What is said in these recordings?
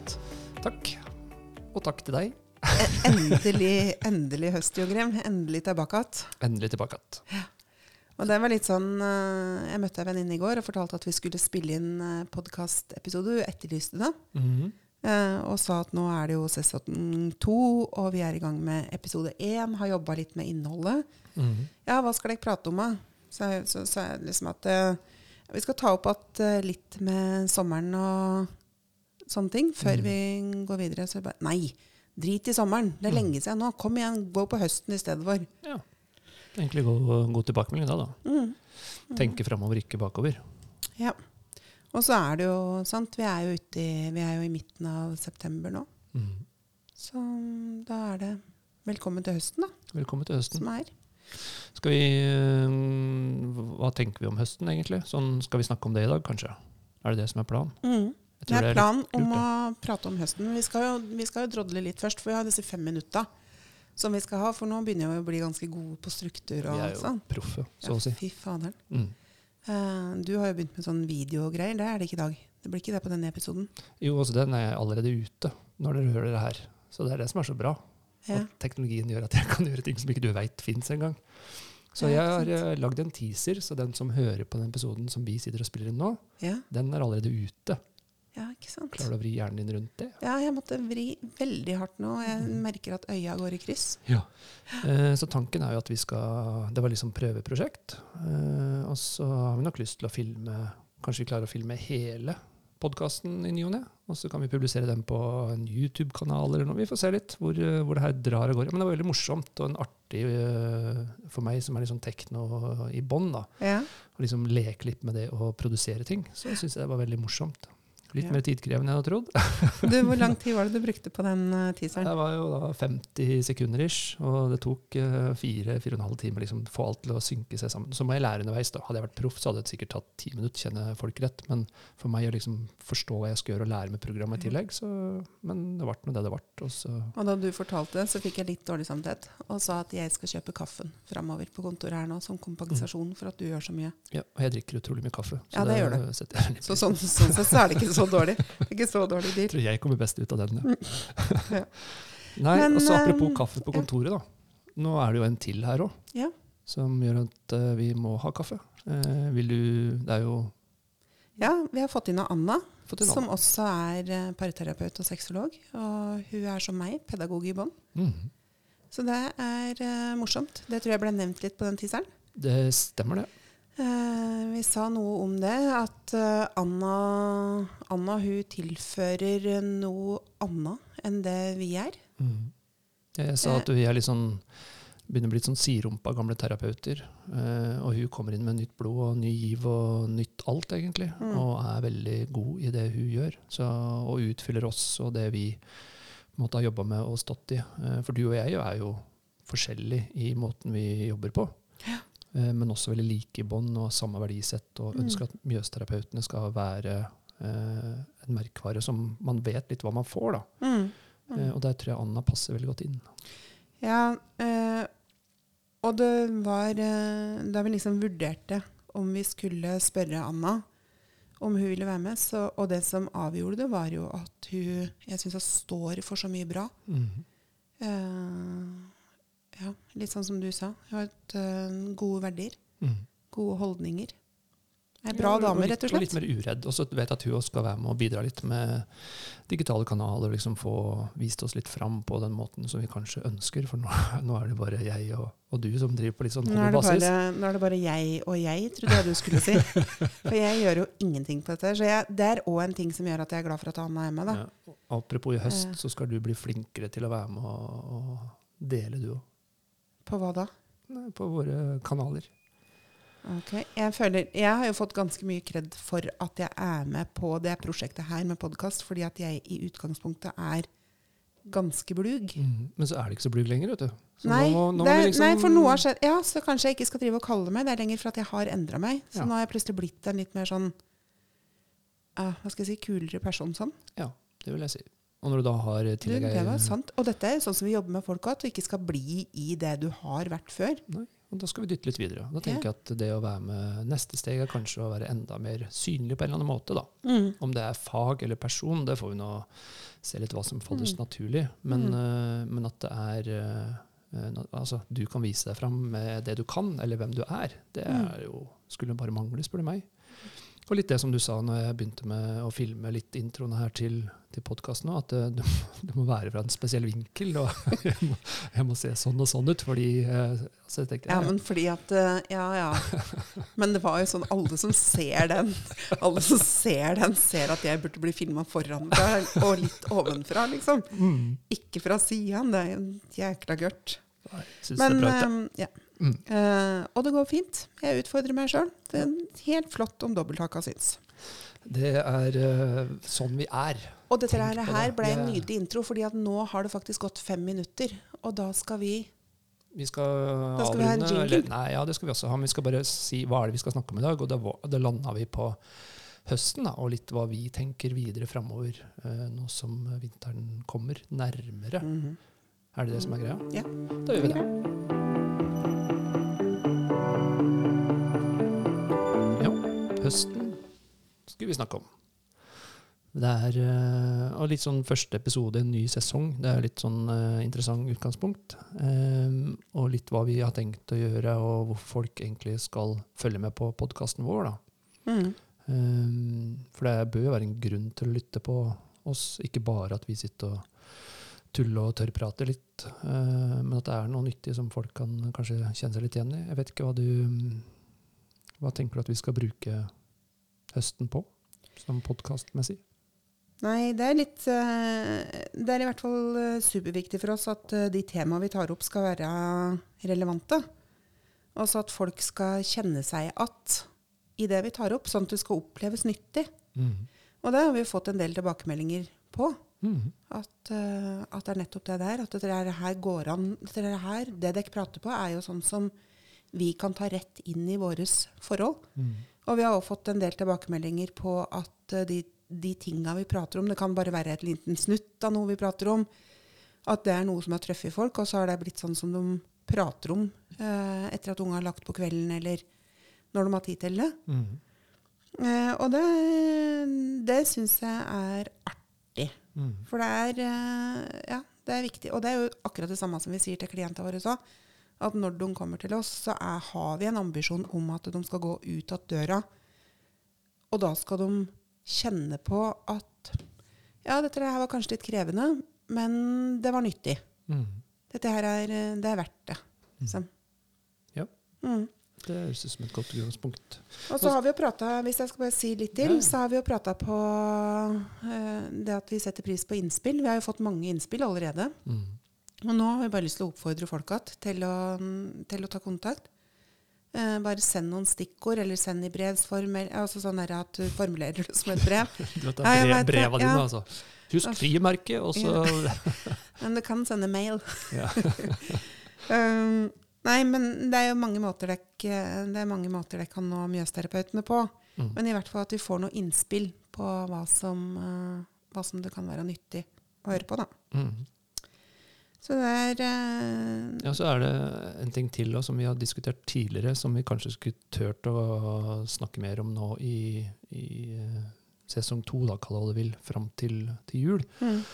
Igjen. Takk. Og takk til deg. Endelig, endelig høst, Jogrem. Endelig tilbake igjen. Endelig tilbake igjen. Og det var litt sånn eh, Jeg møtte ei venninne i går og fortalte at vi skulle spille inn podkastepisode. Hun etterlyste det. Mm -hmm. Og sa at nå er det jo sesong to, og vi er i gang med episode én. Har jobba litt med innholdet. Mhm. Ja, hva skal dere prate om, da? Så så- sa jeg liksom at eh, vi skal ta opp at, eh, litt med sommeren og sånne ting før mm. vi går videre. Så jeg bare Nei, drit i sommeren. Det er Mhm. lenge siden nå. Kom igjen, gå på høsten i stedet for. Ja. Egentlig god, god tilbakemelding da, da. Mm. Tenke framover, ikke bakover. Ja. Og så er det jo sant, vi er jo ute i, vi er jo i midten av september nå. Mm. Så da er det velkommen til høsten, da, Velkommen til høsten. som er. Skal vi, hva tenker vi om høsten, egentlig? Sånn, skal vi snakke om det i dag, kanskje? Er det det som er planen? Mm. Jeg Det er litt planen om å prate om høsten. Vi skal, jo, vi skal jo drodle litt først, for vi har disse fem minutta som vi skal ha. For nå begynner vi å bli ganske gode på struktur og Vi er jo sånn. proffe, så å si. fy faderen. Mm. Uh, du har jo begynt med sånn videogreier. Det er det ikke i dag. Det blir ikke det på denne episoden. Jo, altså den er allerede ute når dere hører det her. Så det er det som er så bra. Ja. At teknologien gjør at jeg kan gjøre ting som ikke du veit fins engang. Så jeg har eh, lagd en teaser, så den som hører på den episoden som vi sitter og spiller inn nå, Ja, den er allerede ute. Ja, ikke sant. Klarer du å vri hjernen din rundt det? Ja, jeg måtte vri veldig hardt nå. Jeg Mm. merker at øya går i kryss. Ja. Eh, så tanken er jo at vi skal Det var liksom prøveprosjekt. Eh, og så har vi nok lyst til å filme Kanskje vi klarer å filme hele podkasten i ny og ne. Og så kan vi publisere den på en YouTube-kanal eller noe. Vi får se litt hvor, eh, hvor det her drar og går. Men det var veldig morsomt og en artig eh, for meg som er litt sånn tekno i bånn, da. Ja. Å liksom leke litt med det å produsere ting. Så syns jeg det var veldig morsomt. Litt Ja. mer tidkrevende enn jeg hadde trodd. Du, hvor lang tid var det du brukte på den uh, teaseren? Det var jo da 50 sekunder ish, og det tok eh, fire, fire og en halv time liksom få alt til å synke seg sammen. Så må jeg lære underveis. da. Hadde jeg vært proff, så hadde det sikkert tatt ti minutter, kjenne folk rett. Men for meg å liksom forstå hva jeg skal gjøre og lære med programmet i tillegg, så Men det ble nå det det ble. Og Og da du fortalte det, så fikk jeg litt dårlig samvittighet og sa at jeg skal kjøpe kaffen framover på kontoret her nå som kompensasjon for at du gjør så mye. ja, Og jeg drikker utrolig mye kaffe. Så Ja, det gjør du. Så sånn sett Så så, sånn, sånn så er det ikke så dårlig. Er Ikke så dårlig Jeg dyr. tror jeg kommer best ut av den, ja. Ja. Nei, Men, og så apropos eh, kaffe på ja. kontoret, da. Nå er det jo en til her òg, Ja. som gjør at eh, vi må ha kaffe. Eh, vil du Det er jo ja, vi har fått inn Anna, fått en som Anna. også er parterapeut og sexolog. Og hun er som meg, pedagog i bånn. Mm. Så det er uh, morsomt. Det tror jeg ble nevnt litt på den teaseren. Det stemmer, det. Eh, vi sa noe om det, at eh, Anna, Anna hun tilfører noe annet enn det vi er. Mm. Jeg sa at vi er litt sånn begynner å bli litt sånn sidrumpa gamle terapeuter. Eh, og hun kommer inn med nytt blod og ny giv og nytt alt, egentlig. Mm. Og er veldig god i det hun gjør. Så, og utfyller oss og det vi måtte ha jobba med og stått i. Eh, for du og jeg er jo forskjellige i måten vi jobber på. Eh, men også veldig like i bånd og samme verdisett. Og Mm. ønsker at Mjøsterapeutene skal være eh, en merkvare som man vet litt hva man får. da. Mm. Eh, og der tror jeg Anna passer veldig godt inn. Ja, eh, og det var eh, Da vi liksom vurderte om vi skulle spørre Anna om hun ville være med, så, og det som avgjorde det, var jo at hun Jeg syns hun står for så mye bra. Mhm. Ja, litt sånn som du sa. Hun har et, uh, gode verdier. Mm. Gode holdninger. Ei bra Ja, dame, rett og Og litt slett. mer uredd. Og så vet at hun også skal være med og bidra litt med digitale kanaler. og liksom Få vist oss litt fram på den måten som vi kanskje ønsker. For nå, nå er det bare jeg og, og du som driver på litt sånn Nå hobbybasis. bare, nå er det bare jeg og jeg, trodde jeg du skulle si. For jeg gjør jo ingenting på dette. Så jeg, det er òg en ting som gjør at jeg er glad for at Anna er med. Da. Ja. Apropos i høst, så skal du bli flinkere til å være med og, og dele, du òg. På hva da? På våre kanaler. Ok, jeg, føler, jeg har jo fått ganske mye kred for at jeg er med på det prosjektet her med podkast, fordi at jeg i utgangspunktet er ganske blug. Mhm. Men så er det ikke så blug lenger, vet du. Så Nei, nå nå det, liksom, nei, for noe har skjedd. Ja, så kanskje jeg ikke skal drive og kalle meg det lenger for at jeg har endra meg. Så Ja. nå har jeg plutselig blitt en litt mer sånn uh, Hva skal jeg si kulere person sånn. Ja, det vil jeg si. Og når du da har tillegg det var sant. Og dette er sånn som vi jobber med folk òg, at du ikke skal bli i det du har vært før. Nei. Og da skal vi dytte litt videre. Da tenker jeg at det å være med neste steg er kanskje å være enda mer synlig på en eller annen måte. da. Mm. Om det er fag eller person, det får vi nå se litt hva som faller Mm. naturlig. Men, Mm. uh, men at det er uh, eh, Altså, du kan vise deg fram med det du kan, eller hvem du er. Det Mm. er jo, skulle bare mangle, spør du meg. Og litt det som du sa når jeg begynte med å filme litt introene her til, til podkasten, at det, det, det må være fra en spesiell vinkel. Og jeg må, jeg må se sånn og sånn ut, fordi eh, så jeg tenkte, Ja, men fordi at eh, Ja, ja. Men det var jo sånn alle som ser den, alle som ser den, ser at jeg burde bli filma foranfra og litt ovenfra, liksom. mm, Ikke fra sida. Det er jo jækla gørt. jeg synes Men det er bra. eh, ja. Mm. Eh, og det går fint. Jeg utfordrer meg sjøl. Det er helt flott om dobbelthaka syns. Det er uh, sånn vi er. Og dette her, det her ble en nydelig intro, fordi at nå har det faktisk gått fem minutter. Og da skal vi Vi skal, Da skal vi ha en jingle. eller- Nei, ja, det skal vi også ha. Men vi skal bare si hva er det vi skal snakke om i dag. Og da, da landa vi på høsten, da, og litt hva vi tenker videre framover uh, nå som vinteren kommer nærmere. Mhm. Er det det som er greia? Ja. Da gjør vi det. Høsten skulle vi snakke om. Det er eh, og litt sånn første episode, i en ny sesong. Det er litt sånn eh, interessant utgangspunkt. Eh, og litt hva vi har tenkt å gjøre, og hvorfor folk egentlig skal følge med på podkasten vår. da. Mm. Um, for det bør jo være en grunn til å lytte på oss, ikke bare at vi sitter og tuller og tørrprater litt, uh, men at det er noe nyttig som folk kan kanskje kjenne seg litt igjen i. Jeg vet ikke hva du Hva tenker du at vi skal bruke høsten på, som podkastmessig? Nei, det er litt eh, Det er i hvert fall eh, superviktig for oss at eh, de temaene vi tar opp, skal være relevante. Og så at folk skal kjenne seg at i det vi tar opp, sånn at det skal oppleves nyttig. Mm. Og det har vi fått en del tilbakemeldinger på. Mm. At, at det er nettopp det der. At dette her går an. Dette her, det dere prater på, er jo sånn som vi kan ta rett inn i våres forhold. Mm. Og vi har også fått en del tilbakemeldinger på at eh, de, de tinga vi prater om, det kan bare være et liten snutt av noe vi prater om. At det er noe som har truffet folk, og så har det blitt sånn som de prater om eh, etter at unga har lagt på kvelden, eller når de har tid til det. Mm. Eh, og det, det syns jeg er artig. Mm. For det er, eh, ja, det er viktig. Og det er jo akkurat det samme som vi sier til klientene våre òg. At når de kommer til oss, så er, har vi en ambisjon om at de skal gå ut av døra. Og da skal de kjenne på at ja, dette her var kanskje litt krevende, men det var nyttig. Mm. Dette her er, det er verdt det. Liksom. Ja. Mm. Det høres ut som et godt utgangspunkt. Og så har vi jo prata, hvis jeg skal bare si litt til, Ja. så har vi jo prata på uh, det at vi setter pris på innspill. Vi har jo fått mange innspill allerede. Mm. Og nå har vi bare lyst til å oppfordre folk til, til å ta kontakt. Eh, bare send noen stikkord, eller send i brevsform. form. Altså sånn der at du formulerer det som et brev. Du vet, det Ja, breva dine, ja. altså. Husk frimerket, og så Men du kan sende mail. Um, nei, men det er jo mange måter dere, det er mange måter dere kan nå Mjøsterapeutene på. Mm. Men i hvert fall at vi får noe innspill på hva som, uh, hva som det kan være nyttig å høre på. da. Mm. Så det er eh, Ja, så er det en ting til også, som vi har diskutert tidligere, som vi kanskje skulle tørt å snakke mer om nå i, i eh, sesong to, da, kall det hva du vil, fram til, til jul. mm,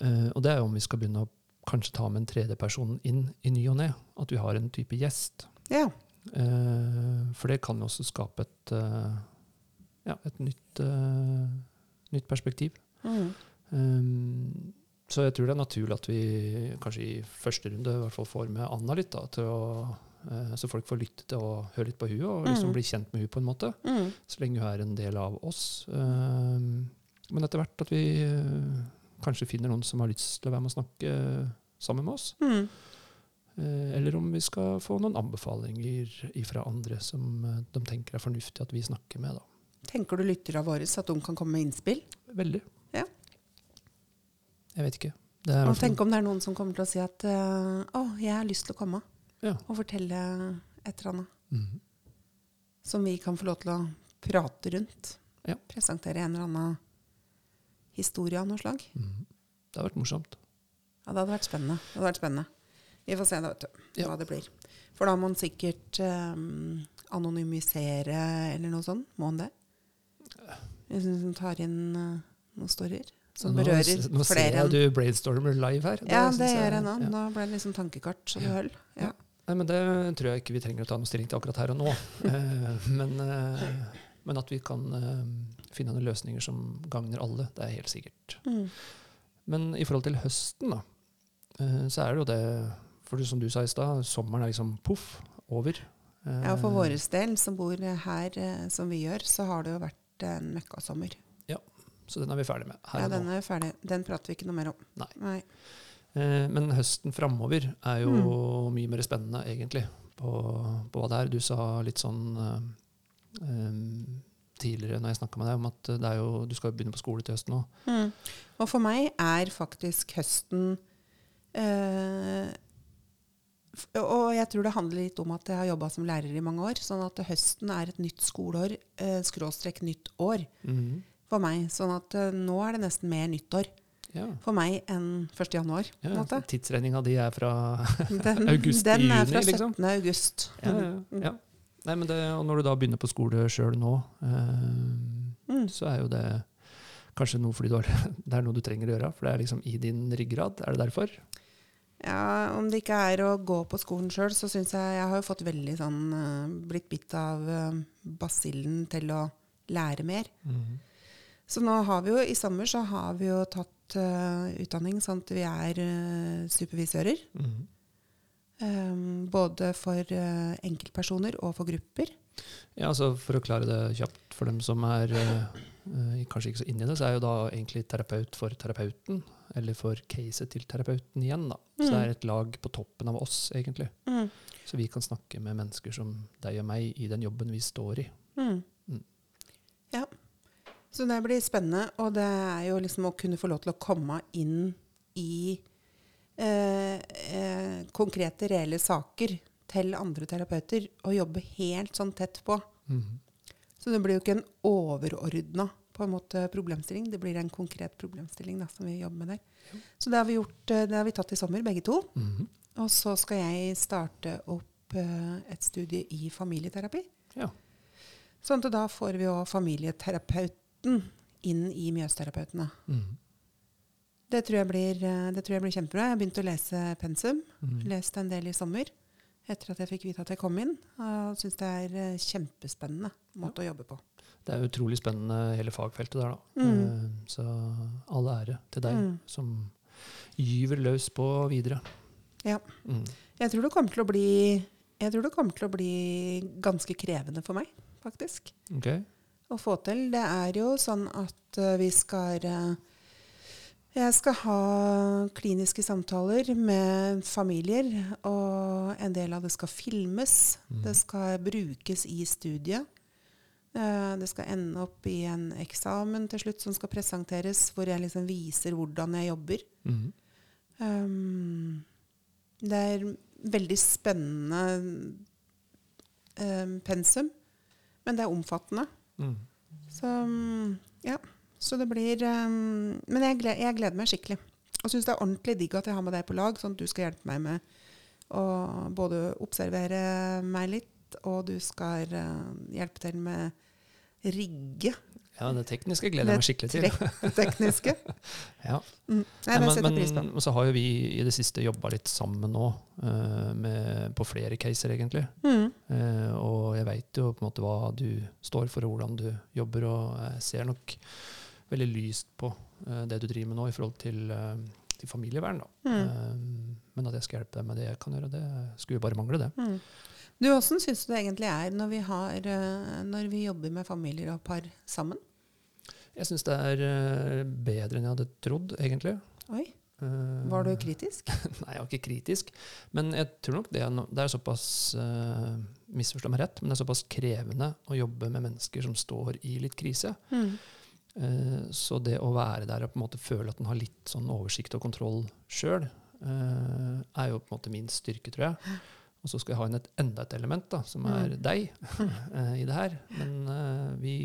Eh, og det er jo om vi skal begynne å kanskje ta med en tredjeperson inn i ny og ne. At vi har en type gjest. Ja. Eh, for det kan jo også skape et, eh, ja, et nytt, eh, nytt perspektiv. Mm. Um, så jeg tror det er naturlig at vi kanskje i første runde i hvert fall får med Anna litt, da, å, eh, så folk får lytte til og høre litt på hun og liksom Mm. bli kjent med hun på en måte. Mm. Så lenge hun er en del av oss. Um, men etter hvert at vi eh, kanskje finner noen som har lyst til å være med og snakke sammen med oss. Mm. Eh, eller om vi skal få noen anbefalinger fra andre som eh, de tenker er fornuftig at vi snakker med. da. Tenker du lytterne våre at de kan komme med innspill? Veldig. Ja. Jeg vet ikke. Det Og tenk om det er noen som kommer til å si at eh, oh, jeg har lyst til å komme Ja. og fortelle et eller annet Mhm. som vi kan få lov til å prate rundt. Ja. Presentere en eller annen historie av noe slag. Mhm. Det hadde vært morsomt. Ja, det hadde vært spennende. Det hadde vært spennende. Vi får se da, vet du, Ja. hva det blir. For da må man sikkert um, anonymisere eller noe sånt. Må han det? Hvis han tar inn uh, noen storyer som Nå berører s- Nå ser jeg enn du brainstormer live her. Ja, synes det gjør jeg nå. ja. Nå ble det liksom tankekart det Ja. høll. Ja. Nei, men Det tror jeg ikke vi trenger å ta noe stilling til akkurat her og nå. Eh, men, eh, men at vi kan eh, finne noen løsninger som gagner alle, det er helt sikkert. Mm. Men i forhold til høsten, da, så er det jo det For som du sa i stad, sommeren er liksom poff, over. Ja, for vår del, som bor her som vi gjør, så har det jo vært en møkkasommer. Så den er vi ferdig med her Ja, den er ferdig. Den prater vi ikke noe mer om. Nei. Eh, Men høsten framover er jo Mm. mye mer spennende, egentlig, på, på hva det er. Du sa litt sånn eh, tidligere når jeg snakka med deg, om at det er jo, du skal jo begynne på skole til høsten òg. Mm. Og for meg er faktisk høsten eh, Og jeg tror det handler litt om at jeg har jobba som lærer i mange år. Sånn at høsten er et nytt skoleår, eh, skråstrek nytt år, for meg. Sånn at eh, nå er det nesten mer nyttår Ja. for meg enn 1. januar. på ja måte. Tidsregninga di er fra Den, august-juni, den er fra 17. liksom. august. ja, ja, ja. Nei, men det, Og når du da begynner på skole sjøl nå, eh, Mm. så er jo det kanskje noe fordi har, det er noe du trenger å gjøre. For det er liksom i din ryggrad. Er det derfor? Ja, Om det ikke er å gå på skolen sjøl, så syns jeg Jeg har jo fått veldig sånn eh, Blitt bitt av basillen til å lære mer. Så nå har vi jo i sommer så har vi jo tatt uh, utdanning sånn at vi er uh, supervisører. Mhm. Um, både for uh, enkeltpersoner og for grupper. Ja, altså For å klare det kjapt for dem som er kanskje ikke så inni det, så er jo da egentlig terapeut for terapeuten, eller for caset til terapeuten igjen. da. Så det er et lag på toppen av oss, egentlig. Mm. Så vi kan snakke med mennesker som deg og meg i den jobben vi står i. Mm. Mm. Ja. Så det blir spennende, og det er jo liksom å kunne få lov til å komme inn i eh, eh, konkrete, reelle saker til andre terapeuter og jobbe helt sånn tett på. Mhm. Så det blir jo ikke en overordna på en måte problemstilling, det blir en konkret problemstilling da, som vi jobber med der. Så det har vi gjort, eh, det har vi tatt i sommer, begge to. Mhm. Og så skal jeg starte opp eh, et studie i familieterapi. Ja. Sånn at da får vi jo familieterapeuten inn i Mjøsterapeutene. Mm. Det tror jeg blir, eh, det tror jeg blir kjempebra. Jeg har begynt å lese pensum. Mm. Leste en del i sommer etter at jeg fikk vite at jeg kom inn. Og syns det er eh, kjempespennende måte å jobbe på. Det er utrolig spennende hele fagfeltet der, da. Mm. Eh, Så all ære til deg Mm. som gyver løs på videre. Ja. Mm. Jeg tror det kommer til å bli jeg tror det kommer til å bli ganske krevende for meg, faktisk. Ok? Å få til. Det er jo sånn at eh, vi skal eh, Jeg skal ha kliniske samtaler med familier, og en del av det skal filmes. Mm. Det skal brukes i studiet. Eh, Det skal ende opp i en eksamen til slutt som skal presenteres, hvor jeg liksom viser hvordan jeg jobber. Mm. Um, det er veldig spennende um, pensum, men det er omfattende. Mm. Så um, ja. Så det blir um, Men jeg gleder, jeg gleder meg skikkelig. Og syns det er ordentlig digg at jeg har med deg på lag, sånn at du skal hjelpe meg med å både observere meg litt, og du skal uh, hjelpe til med rigge Ja, det tekniske gleder jeg meg skikkelig til. det tekniske. Ja. Mm. Nei, men, pris på. men så har jo vi i det siste jobba litt sammen nå, uh, med, på flere caser, egentlig. Mm. Uh, og jeg veit jo på en måte hva du står for, og hvordan du jobber, og jeg ser nok veldig lyst på uh, det du driver med nå i forhold til, til familievern. Da. Mm. Eh, men at jeg skal hjelpe dem med det jeg kan gjøre, det skulle bare mangle, det. Mm. Du, Åssen syns du det egentlig er når vi, har, eh, når vi jobber med familier og par sammen? Jeg syns det er eh, bedre enn jeg hadde trodd, egentlig. Oi, var du kritisk? Nei, jeg var ikke kritisk. Men jeg tror nok det, det er såpass uh, Misforstå meg rett, men det er såpass krevende å jobbe med mennesker som står i litt krise. Mm. Eh, så det å være der og på en måte føle at en har litt sånn oversikt og kontroll sjøl, er jo på en måte min styrke, tror jeg. Og så skal jeg ha inn et, enda et element, da, som er Mm. deg, eh, i det her. Men eh, vi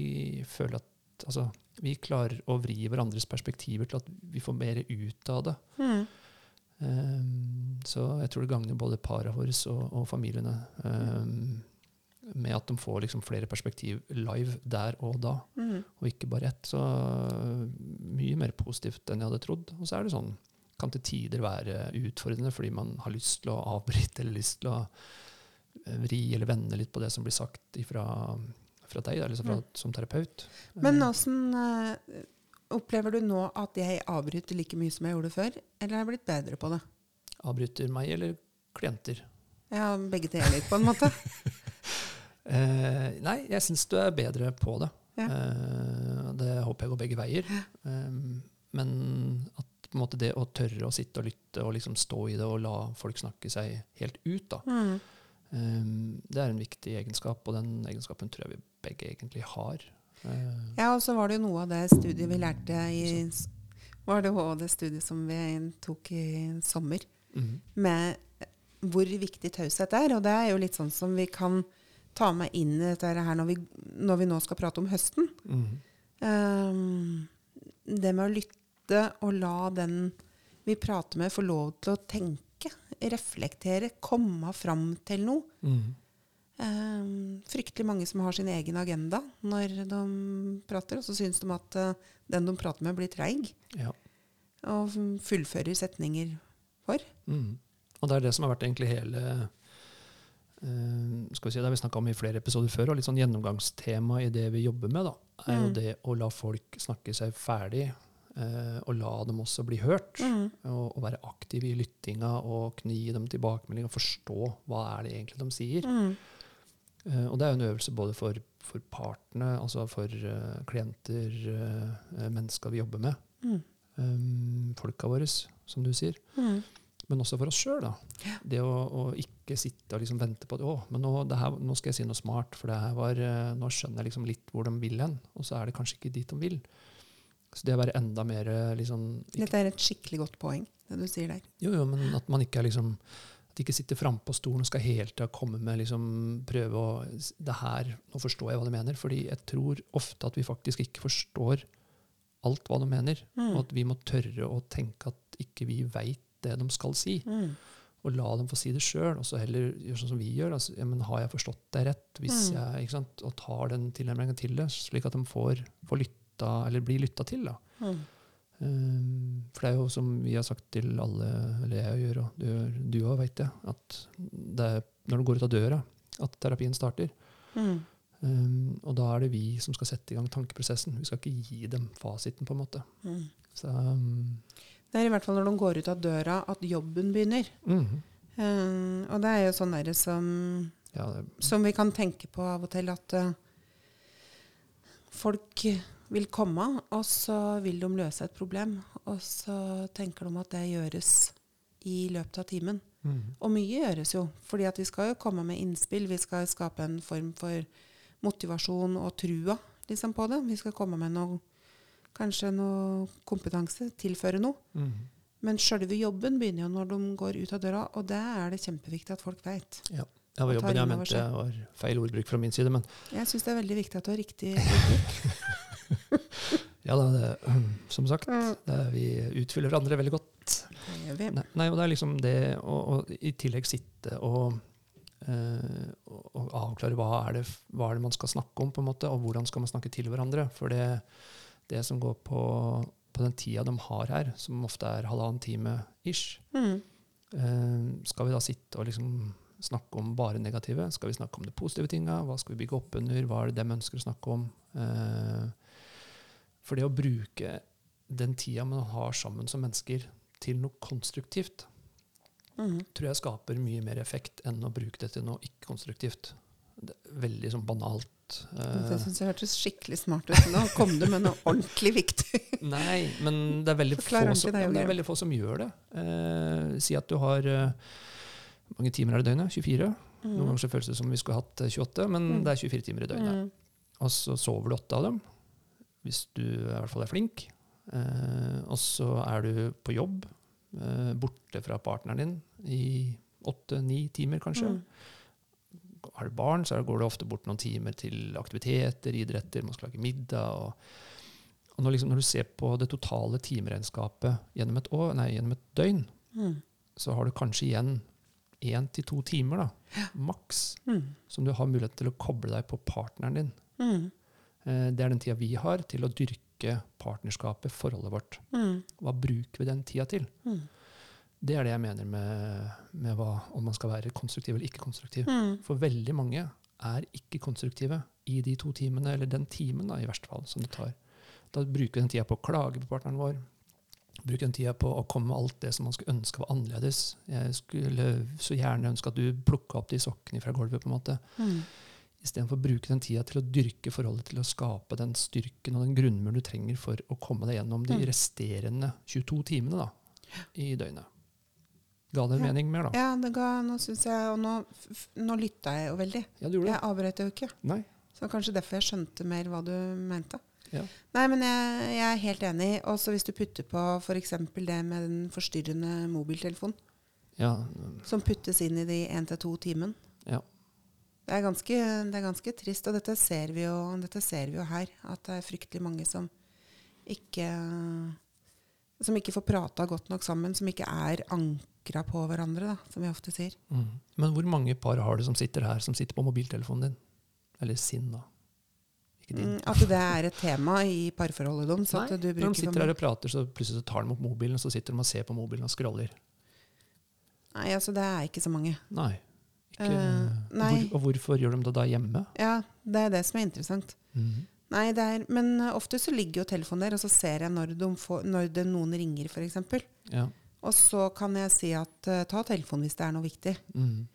føler at Altså, vi klarer å vri hverandres perspektiver til at vi får mer ut av det. Mm. Um, så jeg tror det gagner både para våre og, og familiene. Um, med at de får liksom flere perspektiv live der og da, Mm. og ikke bare ett. Så øh, mye mer positivt enn jeg hadde trodd. Og så er det sånn, kan til tider være utfordrende fordi man har lyst til å avbryte eller lyst til å øh, vri eller vende litt på det som blir sagt ifra, fra deg, liksom fra, Mm. som terapeut. Men Eh, åssen eh, opplever du nå at jeg avbryter like mye som jeg gjorde før, eller har jeg blitt bedre på det? Avbryter meg eller klienter? Ja, begge deler, på en måte. Eh, nei, jeg syns du er bedre på det. Ja. Eh, det håper jeg går begge veier. Eh, men at på en måte det å tørre å sitte og lytte og liksom stå i det og la folk snakke seg helt ut, da, Mm. eh, det er en viktig egenskap, og den egenskapen tror jeg vi begge egentlig har. Eh, Ja, og så var det jo noe av det studiet vi lærte i Var det òg det studiet som vi tok i sommer, mm. med hvor viktig taushet er. Og det er jo litt sånn som vi kan ta meg inn i dette her når vi, når vi nå skal prate om høsten. Mm. Um, det med å lytte og la den vi prater med, få lov til å tenke, reflektere, komme fram til noe. Mm. Um, fryktelig mange som har sin egen agenda når de prater, og så syns de at uh, den de prater med, blir treig Ja. og fullfører setninger for. Mm. Og det er det som har vært egentlig hele skal vi si, Det har vi snakka om i flere episoder før, og litt sånn gjennomgangstema i det vi jobber med, da, er jo Mm. det å la folk snakke seg ferdig, eh, og la dem også bli hørt. Mm. Og, og være aktiv i lyttinga og kni dem tilbakemelding og forstå hva er det egentlig de sier. Mm. Eh, og det er jo en øvelse både for, for partene, altså for uh, klienter, uh, mennesker vi jobber med, Mm. um, folka våre, som du sier. Mm. Men også for oss sjøl. Det å, å ikke sitte og liksom vente på at å, men nå, det her, nå skal jeg si noe smart, for det her var, eh, nå skjønner jeg liksom litt hvor de vil hen. Og så er det kanskje ikke dit de vil. Så det å være enda mer eh, liksom, ikke, Dette er et skikkelig godt poeng, det du sier der. Jo, jo, men at man ikke er liksom at de ikke sitter frampå stolen og skal hele tida komme med liksom, prøve å det her, Nå forstår jeg hva de mener. fordi jeg tror ofte at vi faktisk ikke forstår alt hva de mener. Mm. Og at vi må tørre å tenke at ikke vi veit det de skal si. Mm. Og la dem få si det sjøl, og så heller gjøre sånn som vi gjør. Altså, ja, men har jeg forstått det rett? Hvis Mm. jeg, ikke sant? Og tar den tilnærmingen til det, slik at de får, får lytta, eller blir lytta til. da. Mm. Um, for det er jo som vi har sagt til alle, eller jeg gjør, og du òg, veit jeg, at det er når du går ut av døra, at terapien starter. Mm. Um, og da er det vi som skal sette i gang tankeprosessen. Vi skal ikke gi dem fasiten, på en måte. Mm. Så, um, Det er i hvert fall når de går ut av døra at jobben begynner. mhm. Uh, og det er jo sånn derre som, ja, som vi kan tenke på av og til, at uh, folk vil komme, og så vil de løse et problem. Og så tenker de at det gjøres i løpet av timen. Mm. Og mye gjøres jo, fordi at vi skal jo komme med innspill. Vi skal skape en form for motivasjon og trua liksom, på det. Vi skal komme med noe, kanskje noe kompetanse, tilføre noe. Mm. Men sjølve jobben begynner jo når de går ut av døra, og det er det kjempeviktig at folk vet. Ja, det var jobben jeg mente var feil ordbruk fra min side, men Jeg syns det er veldig viktig at du har riktig ordbruk. ja da, det, som sagt, Mm. det, er- vi utfyller hverandre veldig godt. Det vi. Nei, nei, og det er liksom det å, å i tillegg sitte og, eh, og avklare hva er, det, hva er det man skal snakke om, på en måte, og hvordan skal man snakke til hverandre. For det, det som går på, på den tida de har her, som ofte er halvannen time ish, Mm. eh, skal vi da sitte og liksom snakke om bare negative? Skal vi snakke om de positive tinga? Hva skal vi bygge opp under? Hva er det de ønsker å snakke om? Eh, for det å bruke den tida man har sammen som mennesker, til noe konstruktivt, Mm. tror jeg skaper mye mer effekt enn å bruke det til noe ikke-konstruktivt. Det er Veldig sånn banalt. Eh, Det syns jeg hørtes skikkelig smart ut. Nå kom du med noe ordentlig viktig. nei, men det er veldig, få som, det, det er veldig få som gjør det. Eh, si at du har eh, Hvor mange timer er det i døgnet? 24? Noen Mm. ganger så føles det som vi skulle hatt eh, 28, men Mm. det er 24 timer i døgnet. Mm. Og så sover du åtte av dem, hvis du i hvert fall er flink. Eh, og så er du på jobb, eh, borte fra partneren din i åtte-ni timer kanskje. Mm. Har du barn, så går det ofte bort noen timer til aktiviteter, idretter, man skal lage middag. Og, og når, liksom, når du ser på det totale timeregnskapet gjennom et, år, nei, gjennom et døgn, Mm. så har du kanskje igjen én til to timer, da, maks, Mm. som du har mulighet til å koble deg på partneren din. Mm. Eh, Det er den tida vi har til å dyrke partnerskapet, forholdet vårt. Mm. Hva bruker vi den tida til? Mm. Det er det jeg mener med, med hva, om man skal være konstruktiv eller ikke konstruktiv. Mm. For veldig mange er ikke konstruktive i de to timene, eller den timen da, i verste fall, som det tar. Da bruker vi den tida på å klage på partneren vår. Bruker den tida på å komme med alt det som man skulle ønske var annerledes. Jeg skulle så gjerne ønske at du plukka opp de sokkene fra gulvet. på en måte. Mm. Istedenfor å bruke den tida til å dyrke forholdet, til å skape den styrken og den grunnmuren du trenger for å komme deg gjennom de Mm. resterende 22 timene da, i døgnet. Ga det mening mer, da? Ja, det ga, nå syns jeg Og nå, nå lytta jeg jo veldig. Ja, du gjorde det? Jeg avbrøt jo ikke. Nei? Så kanskje derfor jeg skjønte mer hva du mente. Ja. Nei, men jeg, jeg er helt enig. Også hvis du putter på f.eks. det med den forstyrrende mobiltelefonen, Ja, som puttes inn i de én til to timen. Ja. Det er, ganske, det er ganske trist, og dette ser, vi jo, dette ser vi jo her. At det er fryktelig mange som ikke som ikke får prata godt nok sammen, som ikke er ankra på hverandre, da, som vi ofte sier. Mm. Men hvor mange par har du som sitter her, som sitter på mobiltelefonen din? Eller sin, da. Ikke din. Mm, At det er et tema i parforholdet deres. Nei, at du når de sitter her og prater, så plutselig så tar de opp mobilen, og så sitter de og ser på mobilen og scroller. Nei, altså det er ikke så mange. Nei. Ikke, uh, nei. Hvor, og hvorfor gjør de det da hjemme? Ja, det er det som er interessant. Mhm. Nei, er, Men eh, ofte så ligger jo telefonen der, og så ser jeg når, de får, når det noen ringer, f.eks. Ja. Og så kan jeg si at eh, ta telefonen hvis det er noe viktig. Mm.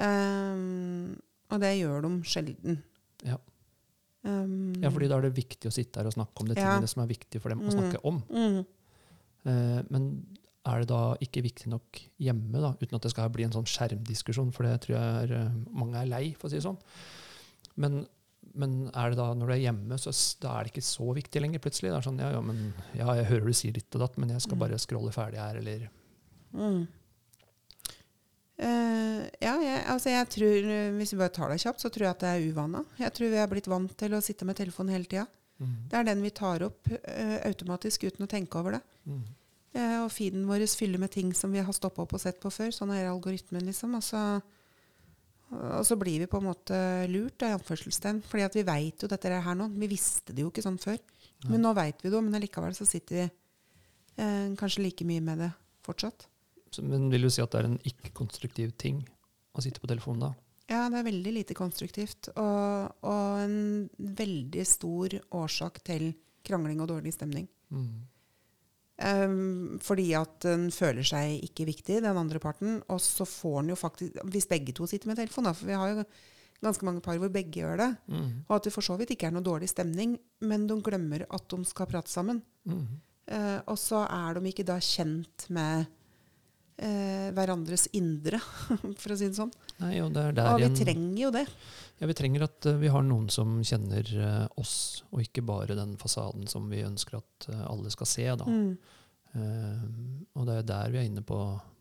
Um, og det gjør de sjelden. Ja. Um, ja, fordi da er det viktig å sitte her og snakke om de Ja. tingene som er viktige for dem å Mm. snakke om. mm, Uh, men er det da ikke viktig nok hjemme, da, uten at det skal bli en sånn skjermdiskusjon, for det tror jeg er, mange er lei, for å si det sånn. Men, men er det da, når du er hjemme, så da er det ikke så viktig lenger plutselig? Det er sånn, ja, ja, men, ja, jeg hører du sier ditt og datt, men jeg skal Mm. bare scrolle ferdig her, eller mm. uh, ja, jeg, altså jeg tror, hvis vi bare tar det kjapt, så tror jeg at det er uvana. Jeg tror vi er blitt vant til å sitte med telefonen hele tida. mm. Det er den vi tar opp uh, automatisk uten å tenke over det. Mm. Uh, og feeden vår fyller med ting som vi har stoppa opp og sett på før. Sånn er algoritmen, liksom. Og så, og så blir vi på en måte lurt, i anførselstegn. Fordi at vi veit jo dette her nå. Vi visste det jo ikke sånn før. Men nå veit vi det jo, men allikevel så sitter vi eh, kanskje like mye med det fortsatt. Så, men vil du si at det er en ikke-konstruktiv ting å sitte på telefonen da? Ja, det er veldig lite konstruktivt. Og, og en veldig stor årsak til krangling og dårlig stemning. Mm. Um, fordi at den føler seg ikke viktig, den andre parten. Og så får den jo faktisk Hvis begge to sitter med telefon, da, for vi har jo ganske mange par hvor begge gjør det, Mm. og at det for så vidt ikke er noe dårlig stemning, men de glemmer at de skal prate sammen. Mm. Eh, og så er de ikke da kjent med eh, hverandres indre, for å si det sånn. Nei, og det er Og vi en, trenger jo det. Ja, vi trenger at uh, vi har noen som kjenner uh, oss, og ikke bare den fasaden som vi ønsker at uh, alle skal se. Da. Mm. Og det er der vi er inne på,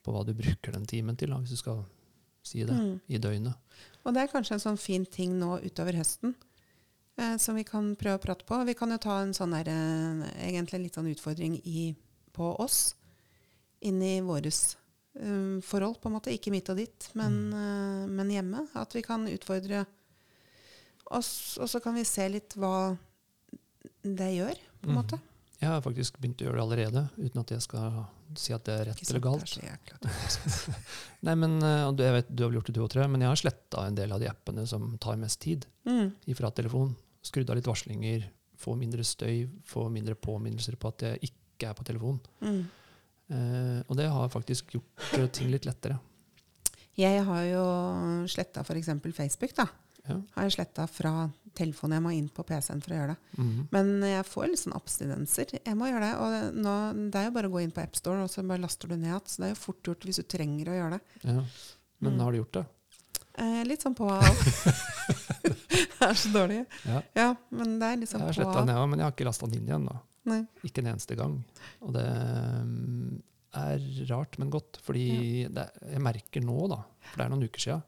på hva du bruker den timen til, da, hvis du skal si det, Mm. i døgnet. Og det er kanskje en sånn fin ting nå utover høsten som vi kan prøve å prate på. Vi kan jo ta en sånn der, egentlig litt sånn utfordring i, på oss, inn i våres eh, forhold, på en måte. Ikke mitt og ditt, men, eh, men hjemme. At vi kan utfordre oss, og så kan vi se litt hva det gjør, på en Mm. måte. Jeg har faktisk begynt å gjøre det allerede, uten at jeg skal si at det er rett sant, eller galt. Det er så. Nei, men eh, og jeg vet, Du har vel gjort det du tror jeg, men jeg har sletta en del av de appene som tar mest tid Mm. ifra telefonen. Skrudd av litt varslinger, få mindre støy, få mindre påminnelser på at jeg ikke er på telefonen. Mm. Eh, og det har faktisk gjort ting litt lettere. Jeg har jo sletta f.eks. Facebook. da. Ja. Har jeg sletta fra telefonen. Jeg må inn på PC-en for å gjøre det. Mhm. Men jeg får litt sånn abstinenser. Jeg må gjøre det. Og nå, det er jo bare å gå inn på AppStore, og så bare laster du ned igjen. Så det er jo fort gjort hvis du trenger å gjøre det. ja. Men Mm. har du gjort det? Eh, litt sånn på og av. det er så dårlig. Ja. Ja, men det er litt Jeg sånn har på og sletta ned òg, men jeg har ikke lasta den inn igjen. da. Nei. Ikke en eneste gang. Og det mm, er rart, men godt. Fordi det, jeg merker nå, da, for det er noen uker sia,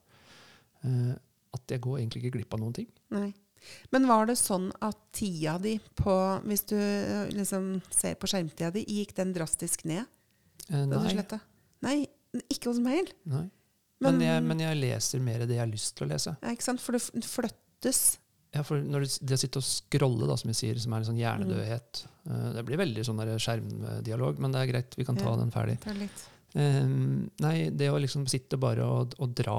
at jeg går egentlig ikke glipp av noen ting. Nei. Men var det sånn at tida di på Hvis du eh, liksom ser på skjermtida di, gikk den drastisk ned? Eh, nei. Nei. Ikke hos mail. Nei. Men, jeg, men jeg leser mer det jeg har lyst til å lese. Ja, ikke sant? For det flyttes. Ja, for når det, det å sitte og scrolle, da, som jeg sier, som er en sånn hjernedødhet eh, Det blir veldig sånn skjermdialog, men det er greit, vi kan ta Ja. den ferdig. Det er litt. Um, nei, det å liksom sitte bare og, og dra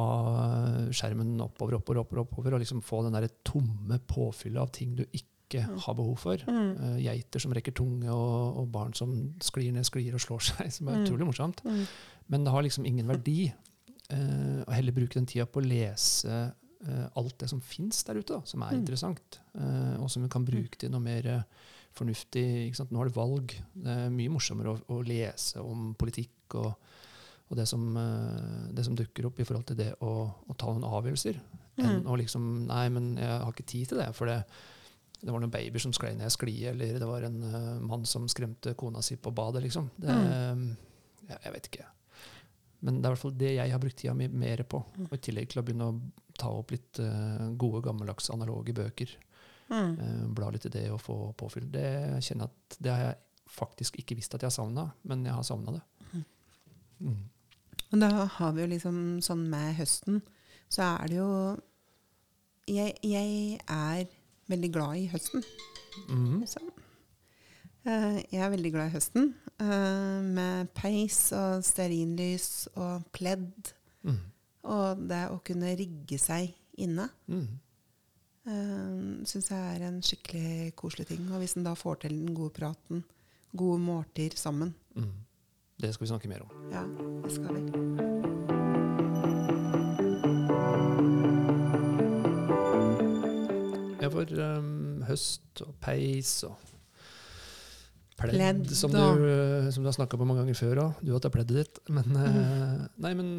skjermen oppover, oppover, oppover, oppover og liksom få den der tomme påfyllet av ting du ikke Mm. har behov for. Mm. Uh, geiter som rekker tunge, og, og barn som sklir ned sklir og slår seg, som er Mm. utrolig morsomt. Mm. Men det har liksom ingen verdi. Uh, og heller bruke den tida på å lese eh, alt det som fins der ute, da, som er Mm. interessant. eh, og som vi kan bruke til noe mer eh, fornuftig. Nå er det valg. Det er mye morsommere å, å lese om politikk og, og det, som, eh, det som dukker opp i forhold til det å, å ta noen avgjørelser. Enn Mm. å liksom Nei, men jeg har ikke tid til det. For det, det var noen babyer som sklei ned ei sklie, eller det var en uh, mann som skremte kona si på badet, liksom. Det, jeg, jeg vet ikke. Men det er i hvert fall det jeg har brukt tida mi mer på. Mm. Og I tillegg til å begynne å ta opp litt eh, gode, gammeldagse analoge bøker. Mm. eh, bla litt i det og få påfyll. Det kjenner jeg at det har jeg faktisk ikke visst at jeg har savna, men jeg har savna det. Mm. Og da har vi jo liksom sånn med høsten, så er det jo Jeg, jeg er veldig glad i høsten. Mhm. Så, Eh, jeg er veldig glad i høsten. med peis og stearinlys og pledd. Mm. Og det å kunne rigge seg inne Mm. uh, syns jeg er en skikkelig koselig ting. Og hvis en da får til den gode praten, gode måltider sammen, Mm. Det skal vi snakke mer om. ja, det skal vi. Ja, for um, høst og peis og pledd, Pledd, som, du, uh, som du har snakka på mange ganger før òg. Du har tatt pleddet ditt. Men, uh, nei, men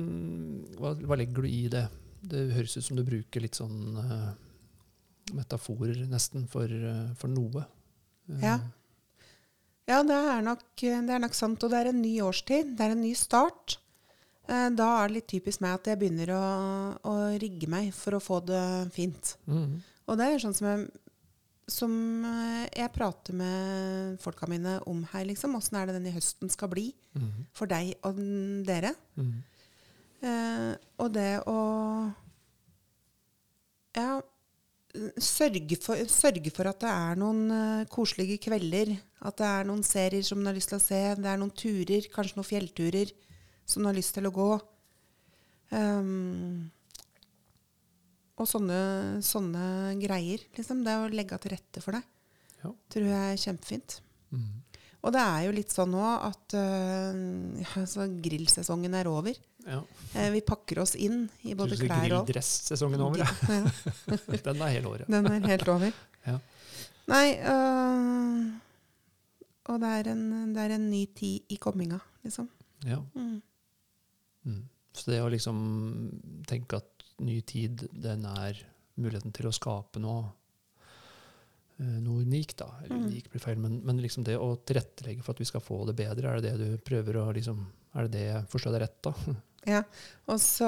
hva, hva legger du i det? Det høres ut som du bruker litt sånn uh, metaforer nesten for, uh, for noe. Uh, Ja. Ja, det er, nok, det er nok sant. Og det er en ny årstid. Det er en ny start. Eh, Da er det litt typisk meg at jeg begynner å, å rigge meg for å få det fint. mm. Og det er sånn som jeg, som eh, jeg prater med folka mine om her, liksom. Åssen er det denne høsten skal bli Mm. for deg og dere? Mm. Eh, og det å ja, sørge for, sørge for at det er noen uh, koselige kvelder. At det er noen serier som du har lyst til å se. Det er noen turer, kanskje noen fjellturer som du har lyst til å gå. Um, og sånne, sånne greier. Liksom. Det å legge til rette for det Ja. tror jeg er kjempefint. Mm. Og det er jo litt sånn nå at uh, altså, grillsesongen er over. Ja. Uh, vi pakker oss inn i både du klær og Grilldress-sesongen over. Ja, Den er hele året. Den er helt over. Ja. Nei uh, Og det er, en, det er en ny tid i komminga, liksom. Ja. Mm. Mm. Så det å liksom tenke at ny tid, den er muligheten til å skape noe, eh, noe unikt, da. Eller Mm. unikt blir feil, men, men liksom det å tilrettelegge for at vi skal få det bedre, er det det du prøver å liksom Er det det jeg forstår deg rett, da? Ja. Og så,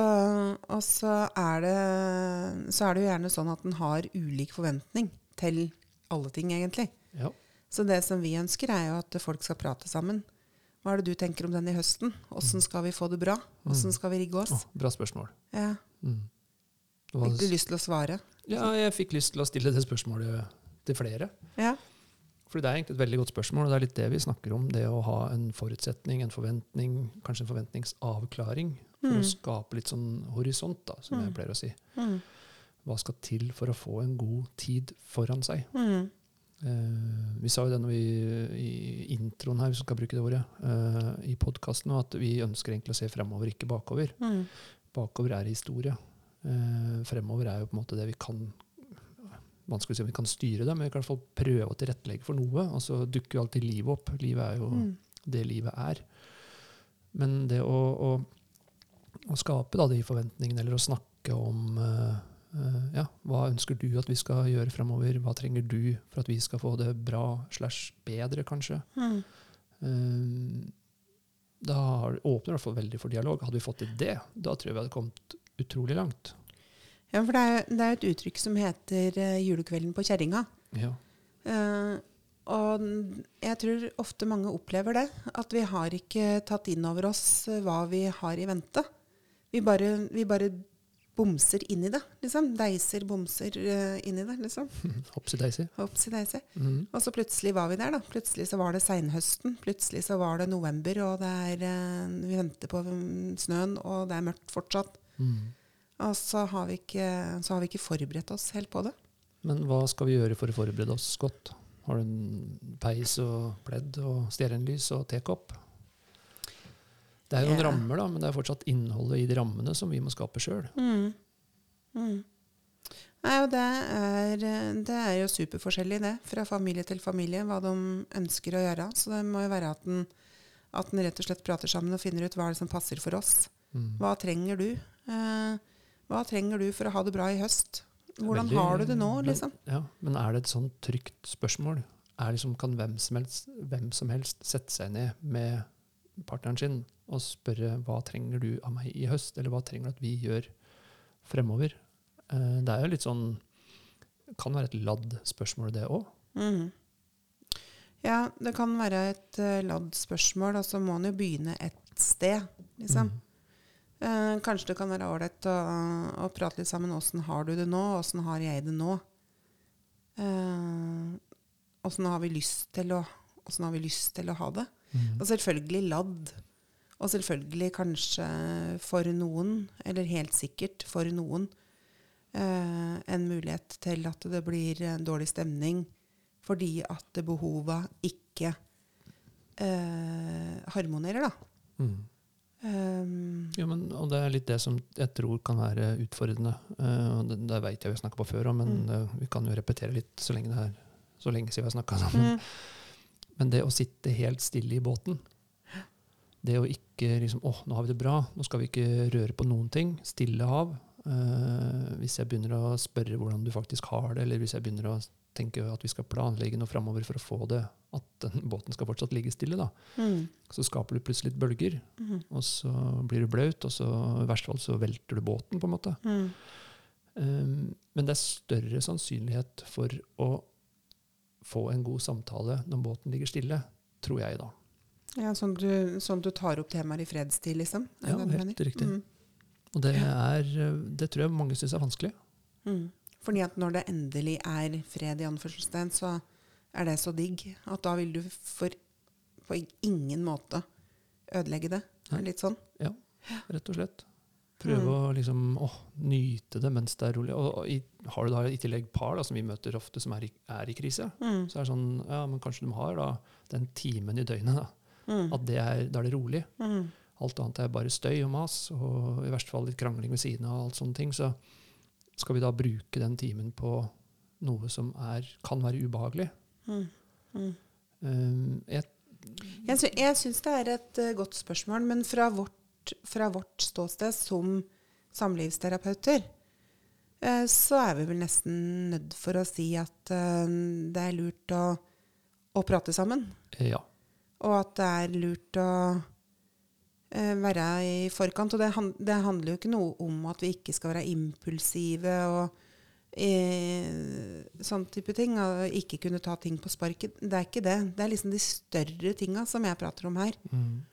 og så er det Så er det jo gjerne sånn at en har ulik forventning til alle ting, egentlig. Ja. Så det som vi ønsker, er jo at folk skal prate sammen. Hva er det du tenker om den i høsten? Åssen skal vi få det bra? Åssen skal vi rigge oss? oss? bra spørsmål. Ja. Mm. Fikk du lyst til å svare? Ja, jeg fikk lyst til å stille det spørsmålet til flere. Ja. For det er egentlig et veldig godt spørsmål, og det er litt det vi snakker om. Det å ha en forutsetning, en forventning, kanskje en forventningsavklaring. For Mm. å skape litt sånn horisont, da, som jeg Mm. pleier å si. Mm. Hva skal til for å få en god tid foran seg? Mm. Eh, vi sa jo det når vi, i introen her, hvis vi skal bruke det ordet, eh, i podkasten, at vi ønsker egentlig å se fremover, ikke bakover. Mm. Bakover er historie. Eh, fremover er jo på en måte det vi kan Vanskelig å si om vi kan styre det, men vi kan i hvert fall prøve å tilrettelegge for noe. Og så dukker jo alltid livet opp. Livet er jo Mm. det livet er. Men det å, å, å skape da de forventningene, eller å snakke om eh, eh, ja, hva ønsker du at vi skal gjøre fremover? Hva trenger du for at vi skal få det bra slash bedre, kanskje? Mm. Eh, da åpner det i hvert fall veldig for dialog. Hadde vi fått til det, da tror jeg vi hadde kommet utrolig langt. Ja, for det er, det er et uttrykk som heter eh, 'julekvelden på kjerringa'. Ja. Uh, og jeg tror ofte mange opplever det. At vi har ikke tatt inn over oss eh, hva vi har i vente. Vi bare, vi bare bomser inn i det, liksom. Deiser, bomser uh, inn i det, liksom. Hopsi-deisi. Hopsi-deisi. Mhm. Og så plutselig var vi der, da. Plutselig så var det seinhøsten. Plutselig så var det november, og det er, uh, vi venter på mm, snøen, og det er mørkt fortsatt. Mhm. Og så har, vi ikke, så har vi ikke forberedt oss helt på det. Men hva skal vi gjøre for å forberede oss godt? Har du en peis og pledd og stearinlys og tekopp? Det er jo noen Ja. rammer, da, men det er fortsatt innholdet i de rammene som vi må skape sjøl. Mm. Mm. Nei, og det er, det er jo superforskjellig, det. Fra familie til familie, hva de ønsker å gjøre. Så det må jo være at en, at en rett og slett prater sammen og finner ut hva er det som passer for oss. Mm. Hva trenger du? Eh, hva trenger du for å ha det bra i høst? Hvordan Veldig- har du det nå, men- liksom? Ja, men er det et sånn trygt spørsmål? Er liksom, kan hvem som, helst, hvem som helst sette seg ned med partneren sin og spørre hva trenger du av meg i høst, eller hva trenger du at vi gjør fremover? Eh, det er jo litt sånn Kan være et ladd spørsmål, det òg. Mm. Ja, det kan være et uh, ladd spørsmål, og så må en jo begynne et sted, liksom. Mm. Eh, kanskje det kan være ålreit å, å prate litt sammen. Åssen har du det nå? Åssen har jeg det nå? Eh, har vi lyst til å Åssen har vi lyst til å ha det? Mm. Og selvfølgelig ladd. Og selvfølgelig kanskje for noen, eller helt sikkert for noen, eh, en mulighet til at det blir en dårlig stemning fordi at behova ikke eh, harmonerer, da. Mm. Um, Jo, men, og det er litt det som jeg tror kan være utfordrende. Uh, og det, det vet jeg vi har snakka på før òg, men Mm. det, vi kan jo repetere litt så lenge det er så lenge siden vi har snakka sammen. mm, Men det å sitte helt stille i båten, det å ikke liksom Å, nå har vi det bra, nå skal vi ikke røre på noen ting, stille av. Uh, hvis jeg begynner å spørre hvordan du faktisk har det, eller hvis jeg begynner å tenke at vi skal planlegge noe framover for å få det, at den båten skal fortsatt ligge stille, da, mm, så skaper du plutselig litt bølger, mm, og så blir du blaut, og så i verste fall så velter du båten, på en måte. mm. Um, men det er større sannsynlighet for å få en god samtale når båten ligger stille, tror jeg da. Ja, sånn du, sånn du tar opp temaer i fredstid, liksom? Ja, helt mener? riktig. Mm. Og det, er, uh, det tror jeg mange syns er vanskelig. Mm. Fordi at når det endelig er fred, i anførselstegn, så er det så digg at da vil du for, på ingen måte ødelegge det. Nei. Litt sånn. Ja, rett og slett. Prøve Mm. å liksom, å, nyte det mens det er rolig. Og, og i, har du da i tillegg par da, som vi møter ofte som er i, er i krise, Mm. så er det sånn ja, men kanskje de har da den timen i døgnet. da, Mm. At det er, da er det rolig. Mm. Alt annet er bare støy og mas, og i verste fall litt krangling ved siden av. og alt sånne ting, Så skal vi da bruke den timen på noe som er, kan være ubehagelig. Mm. Mm. Um, jeg, Jeg, jeg syns det er et uh, godt spørsmål, men fra vårt, fra vårt ståsted som samlivsterapeuter, uh, så er vi vel nesten nødt for å si at uh, det er lurt å, å prate sammen. ja. Og at det er lurt å være i forkant. Og det, det handler jo ikke noe om at vi ikke skal være impulsive og eh, sånn type ting. Og ikke kunne ta ting på sparket. Det er ikke det. Det er liksom de større tinga som jeg prater om her. Mm.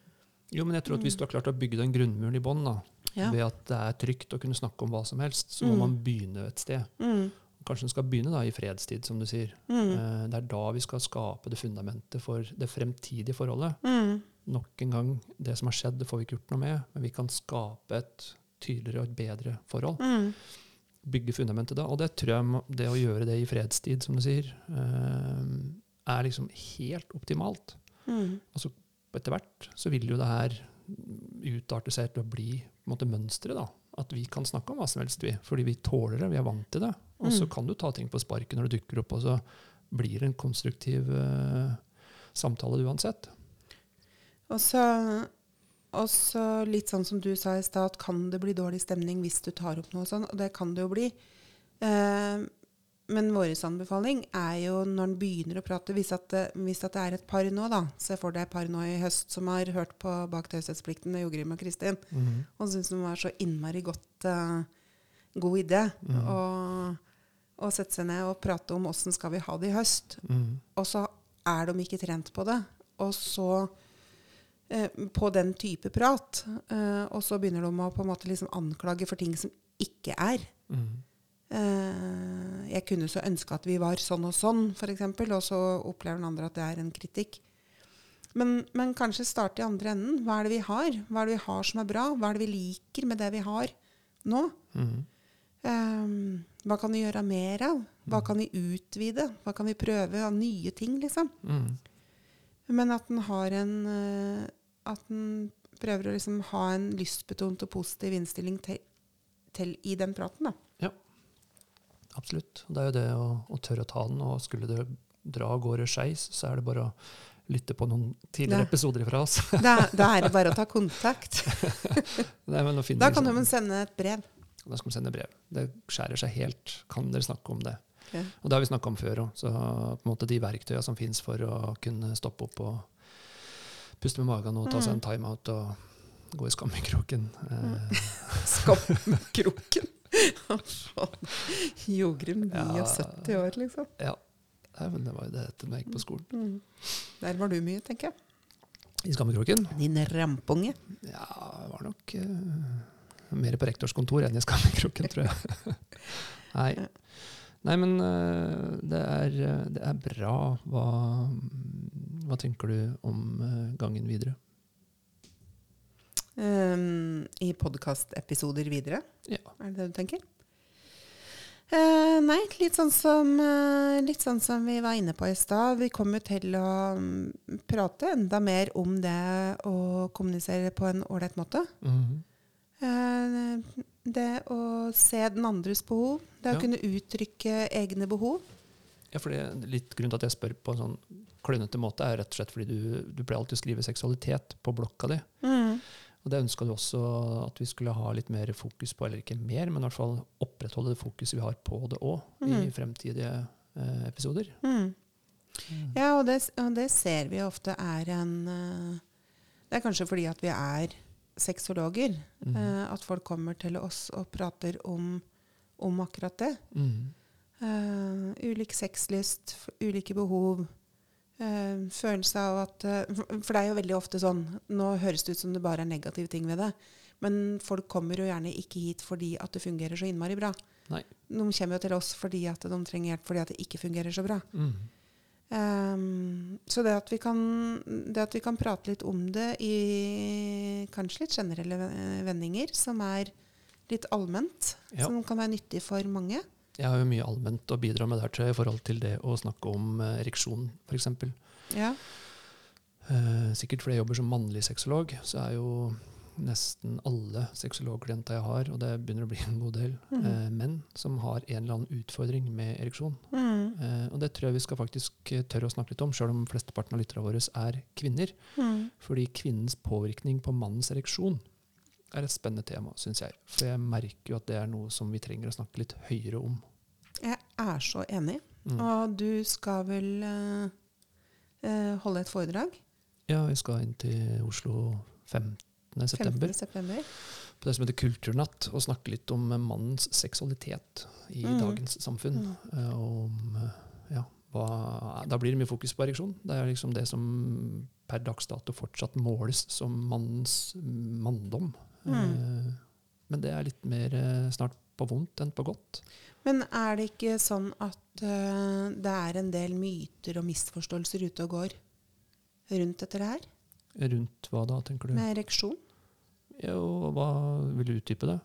Jo, men jeg tror at hvis du har klart å bygge den grunnmuren i bånn, Ja. ved at det er trygt å kunne snakke om hva som helst, så må Mm. man begynne et sted. Mm. Kanskje en skal begynne da i fredstid, som du sier. Mm. Eh, Det er da vi skal skape det fundamentet for det fremtidige forholdet. Mm. Nok en gang, det som har skjedd, det får vi ikke gjort noe med, men vi kan skape et tydeligere og et bedre forhold. Mm. Bygge fundamentet da. Og det tror jeg det å gjøre det i fredstid, som du sier, eh, er liksom helt optimalt. Mm. etter hvert så vil jo det her utarte seg til å bli på en måte mønsteret. da. At vi kan snakke om hva som helst, vi. Fordi vi tåler det, vi er vant til det. Og så Mm. kan du ta ting på sparket når det dukker opp, og så blir det en konstruktiv eh, samtale uansett. Og så, og så litt sånn som du sa i stad, at kan det bli dårlig stemning hvis du tar opp noe sånn? Og det kan det jo bli. Eh, men vår anbefaling er jo når en begynner å prate, hvis at, det, hvis at det er et par nå, da. Se for deg et par nå i høst som har hørt på Bak taushetsplikten med Jogrim og Kristin, og syns den var så innmari godt uh, god idé Mhm. å og, sette seg ned og prate om åssen skal vi ha det i høst. Mm. Og så er de ikke trent på det. Og så På den type prat. Eh, og så begynner de å på en måte liksom anklage for ting som ikke er. Mm. Eh, jeg kunne så ønske at vi var sånn og sånn, f.eks., og så opplever den andre at det er en kritikk. Men, men kanskje starte i andre enden. Hva er det vi har? Hva er det vi har som er bra? Hva er det vi liker med det vi har nå? Mm. Um, hva kan vi gjøre mer av? Hva kan vi utvide? Hva kan vi prøve av nye ting, liksom? Mm. Men at den har en eh, At den prøver å liksom ha en lystbetont og positiv innstilling til, til i den praten, da. Ja, Absolutt. Det er jo det å, å tørre å ta den, og skulle det dra av gårde skeis, så er det bare å lytte på noen tidligere da. episoder fra oss. Da, da er det bare å ta kontakt. Nei, Da kan de sende et brev. Da skal vi sende brev. Det skjærer seg helt. Kan dere snakke om det? Ja. Og det har vi snakka om før òg. Så på en måte de verktøyene som fins for å kunne stoppe opp og puste med magen og ta seg en Mm. timeout og gå i skammekroken. Eh, Skammekroken. Jogrun, Ja. 79 år, liksom. ja. Nei, men det var jo det etter da jeg gikk på skolen. Mm. Der var du mye, tenker jeg. I skammekroken? Din rampunge. Ja, det var nok uh, mer på rektors kontor enn i skammekroken, tror jeg. Nei. Nei, men uh, det er, det er bra. Hva, hva tenker du om eh, gangen videre? Um, I podkastepisoder videre, Ja. er det det du tenker? Uh, nei, litt sånn, som, uh, litt sånn som vi var inne på i stad. Vi kommer til å um, prate enda mer om det å kommunisere på en ålreit måte. Mm -hmm. uh, det å se den andres behov. Det å kunne uttrykke egne behov. Ja, for det, er litt grunnen til at jeg spør på en sånn klønete måte, er rett og slett fordi du, du pleier alltid å skrive seksualitet på blokka di. Og det ønska du også at vi skulle ha litt mer fokus på, eller ikke mer, men i hvert fall opprettholde det fokuset vi har på det òg, i Mhm. fremtidige eh, episoder. Mm. Ja, og det, og det ser vi ofte er en eh, Det er kanskje fordi at vi er sexologer, Mhm. eh, at folk kommer til oss og prater om, om akkurat det. Mhm. Eh, ulik sexlyst, ulike behov. Eh, følelse av at uh, for, det er jo veldig ofte sånn Nå høres det ut som det bare er negative ting ved det. Men folk kommer jo gjerne ikke hit fordi at det fungerer så innmari bra. Nei. De kommer jo til oss fordi at de trenger hjelp fordi at det ikke fungerer så bra. Mm. Um, så det at, vi kan, det at vi kan prate litt om det i kanskje litt generelle vendinger, som er litt allment, Ja. som kan være nyttig for mange. Jeg har jo mye allment å bidra med der tror jeg, i forhold til det å snakke om eh, ereksjon, f.eks. Ja. Eh, sikkert fordi jeg jobber som mannlig sexolog, så er jo nesten alle sexologklienter jeg har, og det begynner å bli en god del, mm. eh, menn som har en eller annen utfordring med ereksjon. Mm. Eh, og det tror jeg vi skal faktisk eh, tørre å snakke litt om, sjøl om flesteparten av lytterne våre er kvinner. Mm. Fordi kvinnens påvirkning på mannens ereksjon er et spennende tema, syns jeg. For jeg merker jo at det er noe som vi trenger å snakke litt høyere om. Jeg er så enig. Mm. Og du skal vel eh, eh, holde et foredrag Ja, vi skal inn til Oslo 15. september 15. september. på det som heter Kulturnatt, og snakke litt om mannens seksualitet i Mm. dagens samfunn. Mm. Eh, om, eh, ja, hva, da blir det mye fokus på ereksjon. Det er liksom det som per dags dato fortsatt måles som mannens manndom. Mm. Men det er litt mer snart på vondt enn på godt. Men er det ikke sånn at uh, det er en del myter og misforståelser ute og går rundt dette her? Rundt hva da, tenker du? Med ereksjon? Ja, og hva vil du utdype det?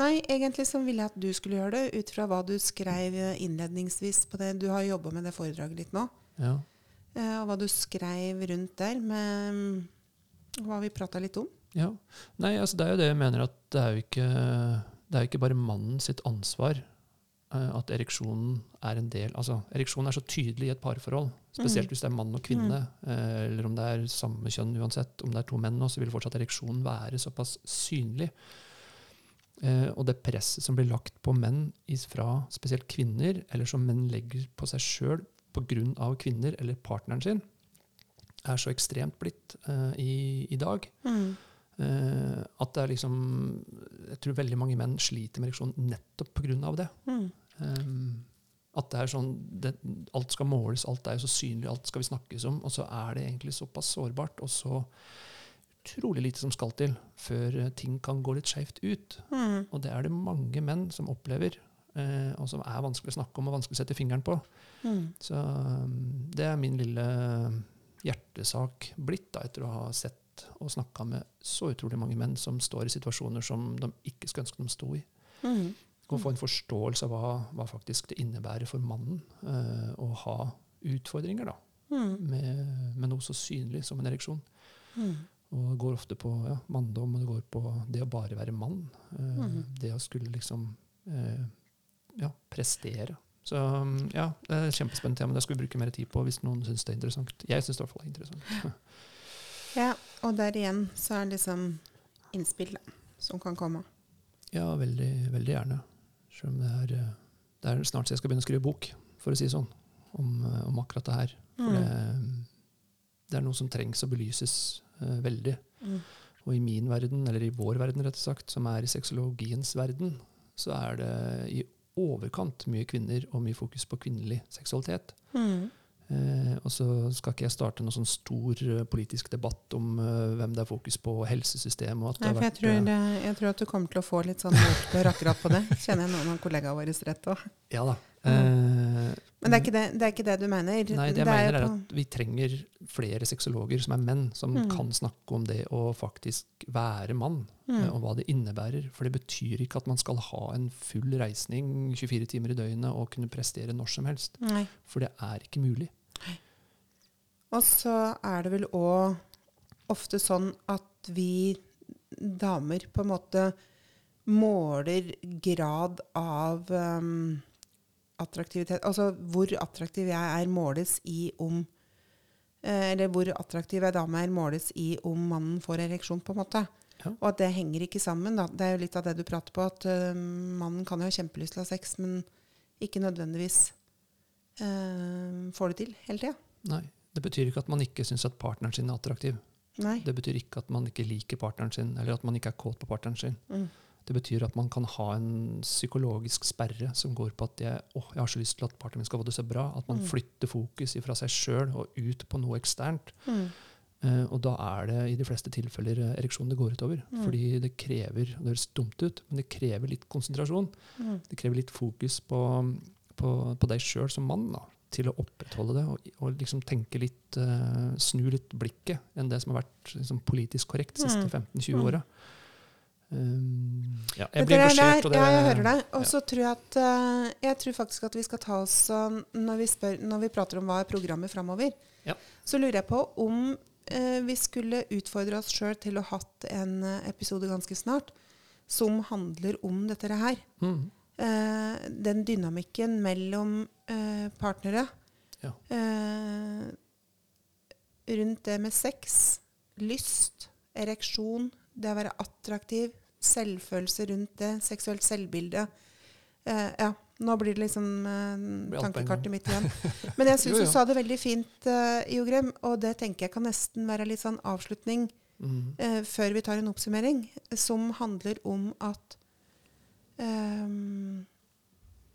Nei, egentlig så ville jeg at du skulle gjøre det, ut fra hva du skrev innledningsvis på det. Du har jobba med det foredraget ditt nå. Ja. Uh, Og hva du skrev rundt der, med um, hva vi prata litt om. Ja. Nei, altså det er jo det jeg mener at det er jo ikke, det er jo ikke bare mannen sitt ansvar eh, at ereksjonen er en del Altså, ereksjon er så tydelig i et parforhold, spesielt Mm. hvis det er mann og kvinne, eh, eller om det er samme kjønn uansett. Om det er to menn nå, så vil fortsatt ereksjonen være såpass synlig. Eh, og det presset som blir lagt på menn fra spesielt kvinner, eller som menn legger på seg sjøl pga. kvinner eller partneren sin, er så ekstremt blitt eh, i, i dag. Mm. Eh, at det er liksom Jeg tror veldig mange menn sliter med ereksjon nettopp pga. det. Mm. Um, At det er sånn, det, alt skal måles, alt er jo så synlig, alt skal vi snakkes om. Og så er det egentlig såpass sårbart, og så utrolig lite som skal til før eh, ting kan gå litt skeivt ut. Mm. Og det er det mange menn som opplever, uh, og som er vanskelig å snakke om og vanskelig å sette fingeren på. Mm. Så um, det er min lille hjertesak blitt, da, etter å ha sett og snakka med så utrolig mange menn som står i situasjoner som de ikke skulle ønske de sto i. Mm. Og få en forståelse av hva, hva faktisk det innebærer for mannen uh, å ha utfordringer da, Mm. med, med noe så synlig som en ereksjon. Mm. Og det går ofte på ja, manndom, og det går på det å bare være mann. Uh, mm. Det å skulle liksom uh, ja, prestere. Så um, ja, det er et kjempespennende tema. Det skal vi bruke mer tid på hvis noen syns det er interessant. Jeg syns det er interessant. Ja, og der igjen så er liksom innspill da, som kan komme. Ja, veldig, veldig gjerne. Selv om det er, eh, det er snart så jeg skal begynne å skrive bok, for å si det sånn, om, eh, om akkurat det her. For Mm. det, det er noe som trengs å belyses uh, veldig. Mm. Og i min verden, eller i vår verden rett og slett, som er i sexologiens verden, så er det i overkant mye kvinner og mye fokus på kvinnelig seksualitet. Mm. Eh, og så skal ikke jeg starte noen sånn stor eh, politisk debatt om eh, hvem det er fokus på, og helsesystem og for jeg tror, eh, det, jeg tror at du kommer til å få litt sånn motbør akkurat på det. Kjenner jeg noen av kollegaene våre rett òg. Ja da. Mm. Eh, Men det er, ikke det, det er ikke det du mener? Nei, det jeg er mener er at vi trenger flere sexologer som er menn, som Mm. kan snakke om det å faktisk være mann, Mm. eh, og hva det innebærer. For det betyr ikke at man skal ha en full reisning 24 timer i døgnet og kunne prestere når som helst. Nei. For det er ikke mulig. Og så er det vel òg ofte sånn at vi damer på en måte måler grad av um, attraktivitet Altså hvor attraktiv jeg er, måles i om eh, Eller hvor attraktiv ei dame er, måles i om mannen får ereksjon, på en måte. Ja. Og at det henger ikke sammen. Da. Det er jo litt av det du prater på, at uh, mannen kan jo ha kjempelyst til å ha sex, men ikke nødvendigvis uh, får det til hele tida. Nei. Det betyr ikke at man ikke syns at partneren sin er attraktiv. Nei. Det betyr ikke at man ikke liker partneren sin, eller at man ikke er kåt på partneren sin. Mm. Det betyr at man kan ha en psykologisk sperre som går på at jeg, åh, jeg har så lyst til at partneren min skal få det så bra. At man Mm. flytter fokus fra seg sjøl og ut på noe eksternt. Mm. Uh, og da er det i de fleste tilfeller eh, ereksjon det går utover. Mm. Fordi det krever det høres dumt ut, men det krever litt konsentrasjon. Mm. Det krever litt fokus på, på, på deg sjøl som mann da, til å opprettholde det. Og, og liksom tenke litt, uh, snu litt blikket enn det som har vært liksom, politisk korrekt de siste Mm. 15-20 Mm. åra. Um, ja, jeg blir er engasjert. ja, jeg hører deg. Og ja. tror jeg at uh, Jeg tror faktisk at vi skal ta oss uh, når, vi spør, når vi prater om hva er programmet framover, Ja. så lurer jeg på om uh, vi skulle utfordre oss sjøl til å ha hatt en episode ganske snart som handler om dette her. Mm, Eh, den dynamikken mellom eh, partnere. Ja. Eh, rundt det med sex, lyst, ereksjon, det å være attraktiv, selvfølelse rundt det, seksuelt selvbilde. Eh, ja, nå blir det liksom eh, tankekartet mitt igjen. Men jeg syns du sa det veldig fint, eh, Jogrem, og det tenker jeg kan nesten være litt sånn avslutning mm, eh, før vi tar en oppsummering, som handler om at ehm,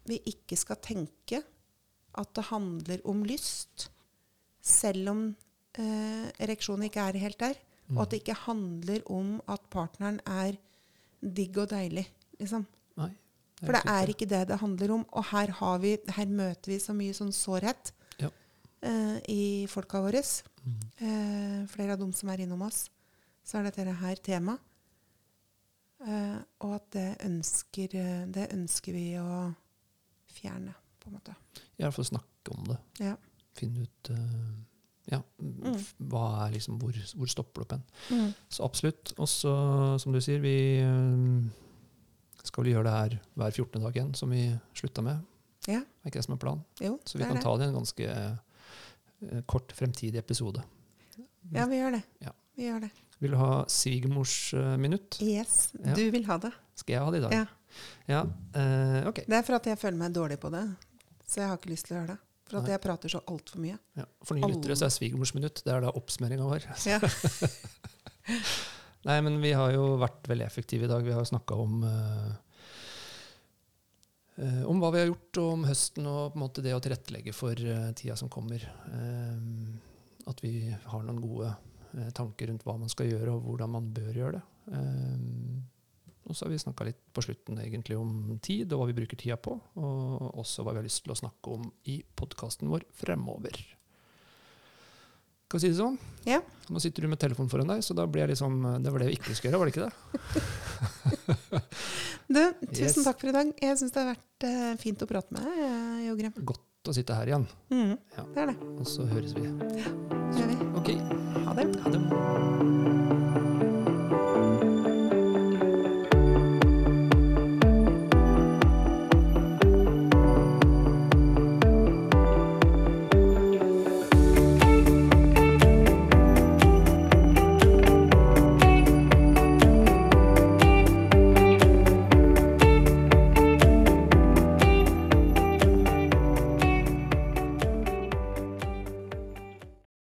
vi ikke skal tenke at det handler om lyst, selv om eh, ereksjonen ikke er helt der, og at det ikke handler om at partneren er digg og deilig, liksom. Nei. For det er ikke det det handler om. Og her, har vi, her møter vi så mye sånn sårhet Ja. eh, i folka våre. Mm. Eh, flere av dem som er innom oss, så er dette her tema. Eh, og at det ønsker, eh, det ønsker vi å fjerne, på en måte. I hvert fall snakke om det. Ja. Finne ut uh, ja, Mm. hva er liksom, hvor, hvor stopper det opp hen. Mm. Så absolutt. Og så, som du sier, vi uh, skal vel gjøre det her hver 14. dag igjen, som vi slutta med. Ja. Er ikke det som er planen? Jo, Så vi kan det. ta det i en ganske kort fremtidig episode. Ja, vi gjør det. Ja. Vi gjør det. Vil du ha svigermors eh? Yes, Ja. du vil ha det. Skal jeg ha det i dag? Ja. Ja, Uh, ok. Det er for at jeg føler meg dårlig på det. Så jeg har ikke lyst til å gjøre det. For at Nei. jeg prater så altfor mye. Ja. For nye lyttere så er svigermors minutt det er da oppsummeringa vår. Ja. Nei, men vi har jo vært veldig effektive i dag. Vi har snakka om eh, om hva vi har gjort og om høsten og på en måte det å tilrettelegge for tida som kommer. At vi har noen gode tanker rundt hva man skal gjøre og hvordan man bør gjøre det. Eh, og så har vi snakka litt på slutten egentlig om tid og hva vi bruker tida på. Og også hva vi har lyst til å snakke om i podkasten vår fremover. Skal vi si det sånn? Ja. Nå sitter du med telefonen foran deg, så da blir jeg sånn Det var det vi ikke skulle gjøre, var det ikke det? Du, tusen Yes. takk for i dag. Jeg syns det har vært uh, fint å prate med deg, eh, Jogrem. Godt å sitte her igjen. Mm, Ja. Det er det. Og så høres vi. Ja, Det gjør vi. OK. Ha det. Ha det.